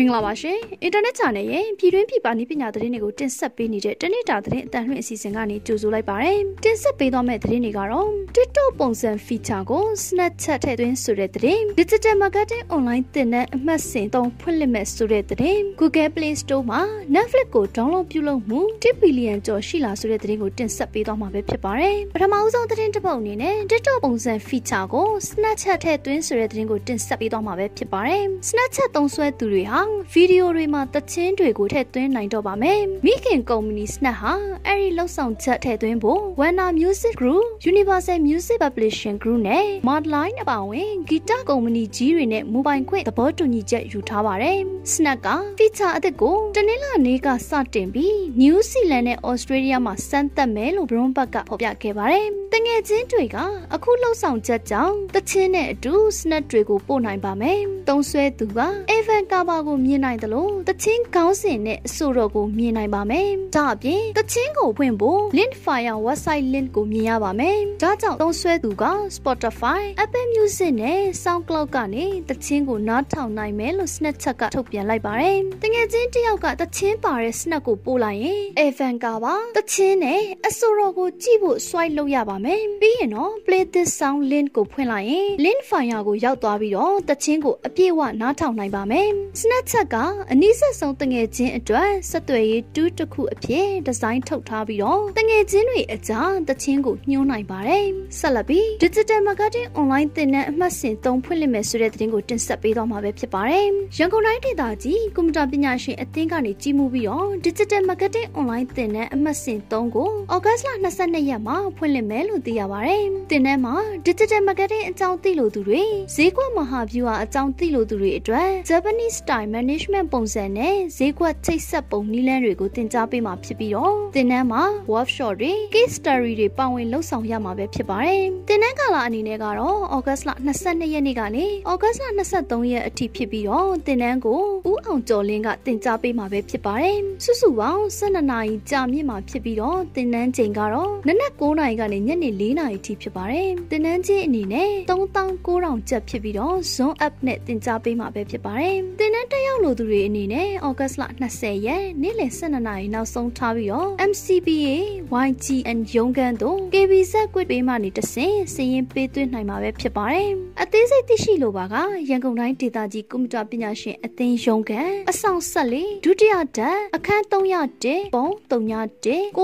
မင်္ဂလာပါရှင်အင်တာနက် channel ရဲ့ပြည်တွင်းပြည်ပနည်းပညာသတင်းတွေကိုတင်ဆက်ပေးနေတဲ့တနေ့တာသတင်းအတန်လှည့်အစီအစဉ်ကနေကြိုဆိုလိုက်ပါရစေတင်ဆက်ပေးသွားမယ့်သတင်းတွေကတော့ TikTok ပုံစံ feature ကို Snapchat ထည့်သွင်းဆိုတဲ့သတင်း Digital Marketing Online သင်တန်းအမှတ်စဉ်သုံးဖွင့်လှစ်မဲ့ဆိုတဲ့သတင်း Google Play Store မှာ Netflix ကို download ပြုလုပ်မှု1 billion ကျော်ရှိလာဆိုတဲ့သတင်းကိုတင်ဆက်ပေးသွားမှာပဲဖြစ်ပါတယ်ပထမအဆုံးသတင်းတစ်ပုဒ်အနေနဲ့ TikTok ပုံစံ feature ကို Snapchat ထည့်သွင်းဆိုတဲ့သတင်းကိုတင်ဆက်ပေးသွားမှာပဲဖြစ်ပါတယ် Snapchat သုံးစွဲသူတွေဟာဗီဒီယိုတွေမှာတချင်းတွေကိုထည့်သွင်းနိုင်တော့ပါမယ်။မိခင်ကုမ္ပဏီ Snap ဟာအဲ့ဒီလှုပ်ဆောင်ချက်ထည့်သွင်းဖို့ Warner Music Group, Universal Music Publishing Group နဲ့ Modline အပါအဝင်ဂီတကုမ္ပဏီကြီးတွေနဲ့မိုဘိုင်ခွင့်သဘောတူညီချက်ယူထားပါတယ်။ Snap က feature အသစ်ကိုတနင်္လာနေ့ကစတင်ပြီး New Zealand နဲ့ Australia မှာစမ်းသပ်မယ်လို့ Bloomberg ကဖော်ပြခဲ့ပါတယ်။ တငယ်ချင်းတွေကအခုလှုပ်ဆောင်ချက်ကြောင့်တချင်းနဲ့အတူ Snap တွေကိုပို့နိုင်ပါမယ်။သုံးဆွဲသူက Evan Kaba ကိုမြင်နိုင်တယ်လို့တချင်းကောင်းစင်နဲ့အဆိုတော်ကိုမြင်နိုင်ပါမယ်။ဒါအပြင်တချင်းကိုဖွင့်ဖို့ Link Fire website link ကိုမြင်ရပါမယ်။ဒါကြောင့်သုံးဆွဲသူက Spotify, Apple Music နဲ့ SoundCloud ကနေတချင်းကိုနားထောင်နိုင်မယ်လို့ Snapchat ကထုတ်ပြန်လိုက်ပါတယ်။တကယ်ချင်းတယောက်ကတချင်းပါတဲ့ Snap ကိုပို့လိုက်ရင် Evan ကပါတချင်းနဲ့အဆိုတော်ကိုကြည့်ဖို့ swipe လုပ်ရပါမယ်။ပြီးရင်တော့ Play this song link ကိုဖွင့်လိုက်ရင် Link Fire ကိုရောက်သွားပြီးတော့တချင်းကိုအပြည့်အဝနားထောင်နိုင်ပါမယ်။ Snapchat ကအနည်းဆက်ဆုံးတငယ်ချင်းအတွက်ဆက်သွယ်ရေးတူးတစ်ခုအဖြစ်ဒီဇိုင်းထုတ်ထားပြီးတော့တငယ်ချင်းတွေအကြားတချင်းကိုညှိုးနိုင်ပါတယ်။ဆက်လက်ပြီး Digital Marketing Online သင်တန်းအမှတ်စဉ်3ဖွင့်လှစ်မယ်ဆိုတဲ့သတင်းကိုတင်ဆက်ပေးသွားမှာပဲဖြစ်ပါတယ်။ရန်ကုန်တိုင်းဒေသကြီးကွန်ပျူတာပညာရှင်အသင်းကနေကြီးမှုပြီးတော့ Digital Marketing Online သင်တန်းအမှတ်စဉ်3ကိုဩဂတ်စ်လ22ရက်မှာဖွင့်လှစ်မယ်လို့သိရပါတယ်။သင်တန်းမှာ Digital Marketing အကြောင်းသိလို့သူတွေဈေးကွက်မဟာဗျူဟာအကြောင်းသိလို့သူတွေအတွက် Japanese Style Management ပုံစံနဲ့ဈေးကွက်ချိတ်ဆက်ပုံနည်းလမ်းတွေကိုသင်ကြားပေးမှာဖြစ်ပြီးတော့သင်တန်းမှာ workshop တွေ case study တွေပါဝင်လှုပ်ဆောင်ရမှာပဲဖြစ်ပါတယ်။သင်တန်းကာလအနေနဲ့ကတော့ဩဂတ်စ်လ22ရက်နေ့ကနေဩဂတ်စ်လ23ရက်အထိဖြစ်ပြီးတော့သင်တန်းကိုဦးအောင်ကျော်လင်းကသင်ကြားပေးမှာပဲဖြစ်ပါတယ်။စုစုပေါင်း12နာရီကြာမြင့်မှာဖြစ်ပြီးတော့သင်တန်းချိန်ကတော့နနက်9နာရီကနေညနေ4နာရီအထိဖြစ်ပါတယ်။သင်တန်းချင်းအနေနဲ့3900ကျပ်ဖြစ်ပြီးတော့ Zoom app နဲ့သင်ကြားပေးမှာပဲဖြစ်ပါတယ်။သင်တန်းတက်ရောက်လို့သူတွေအနေနဲ့ဩဂတ်စ်လ20ရက်နေ့လယ်12နာရီနောက်ဆုံးထားပြီးတော့ MCBA YGN ရုံးခန်းတို့ KBZ ကွစ်ပေးမှနေတဆင်စည်ရင်ပေးသွင်းနိုင်မှာပဲဖြစ်ပါတယ်။အသေးစိတ်သိရှိလိုပါကရန်ကုန်တိုင်းဒေသကြီးကွန်ပျူတာပညာရှင်အသင်းရုံးခန်းအဆောင်ဆက်လေးဒုတိယဓာတ်အခန်း301ပုံ301 933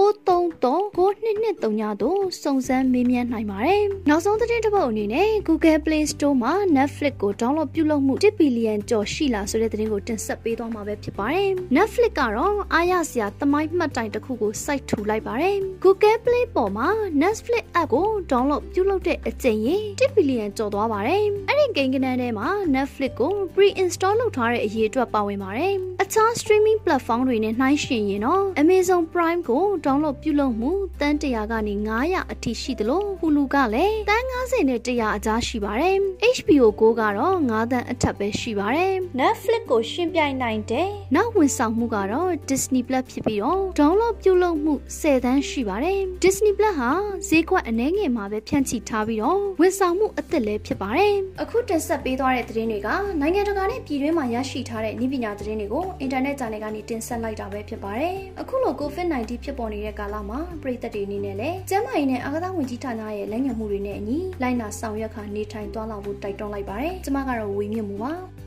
9223တို့စုံစမ်းမေးမြန်းနိုင်ပါတယ်။နောက်ဆုံးသတင်းတစ်ပုဒ်အနေနဲ့ Google Play Store မှာ Netflix ကို download ပြုလုပ်မှု1 billion ကျော်ရှိလာဆိုတဲ့သတင်းကိုတင်ဆက်ပေးသွားမှာပဲဖြစ်ပါတယ်။ Netflix ကတော့အားရစရာသမိုင်းမှတ်တိုင်တစ်ခုကို site ထူလိုက်ပါတယ်။ Google Play ပေါ်မှာ Netflix app ကို download ပြုလုပ်တဲ့အကြိမ်ရေ1 billion ကျော်သွားပါတယ်။ အဲ့ဒီကိန်းဂဏန်းထဲမှာ Netflix ကို pre-install လုပ်ထားတဲ့အရေးအတွက်ပါဝင်ပါတယ်။အခြား streaming platform တွေနဲ့နှိုင်းယှဉ်ရင်တော့ Amazon Prime ကို download ပြုလုပ်မှုတန်း100ကနေ900အထိရှိသလို Hulu ကလည်းတန်း90နဲ့100အကြားရှိပါတယ်။ HBO Go ကတော့9တန်းအထက်ပဲရှိပါတယ်။ Netflix ကိုရှင်းပြိုင်နိုင်တဲ့နောက်ဝန်ဆောင်မှုကတော့ Disney Plus ဖြစ်ပြီးတော့ download ပြုလုပ်မှု10တန်းရှိပါတယ်။ Disney Plus ဟာဈေးကွက်အနှဲငယ်မှာပဲဖြန့်ချိထားပြီးတော့ဝန်ဆောင်မှုအသစ်လည်းဖြစ်ပါတယ်။အခုတင်ဆက်ပေးသွားတဲ့သတင်းတွေကနိုင်ငံတကာနဲ့ပြည်တွင်းမှာရရှိထားတဲ့ဤပညာသတင်းတွေကိုအင်တာနက် channel ကနေတင်ဆက်လိုက်တာပဲဖြစ်ပါတယ်။အခုလို COVID-19 ဖြစ်ပေါ်နေတဲ့ကာလမှာပြည်သက်တွေအနေနဲ့လည်းကျန်းမာရေးနဲ့အာသာဝန်ကြီးဌာနရဲ့လက်ညှိုးမှုတွေနဲ့အညီလိုက်နာဆောင်ရွက်ခါနေထိုင်သွားလာဖို့တိုက်တွန်းလိုက်ပါတယ်။ကျွန်မကတော့ဝေမြင့်မှုပါ။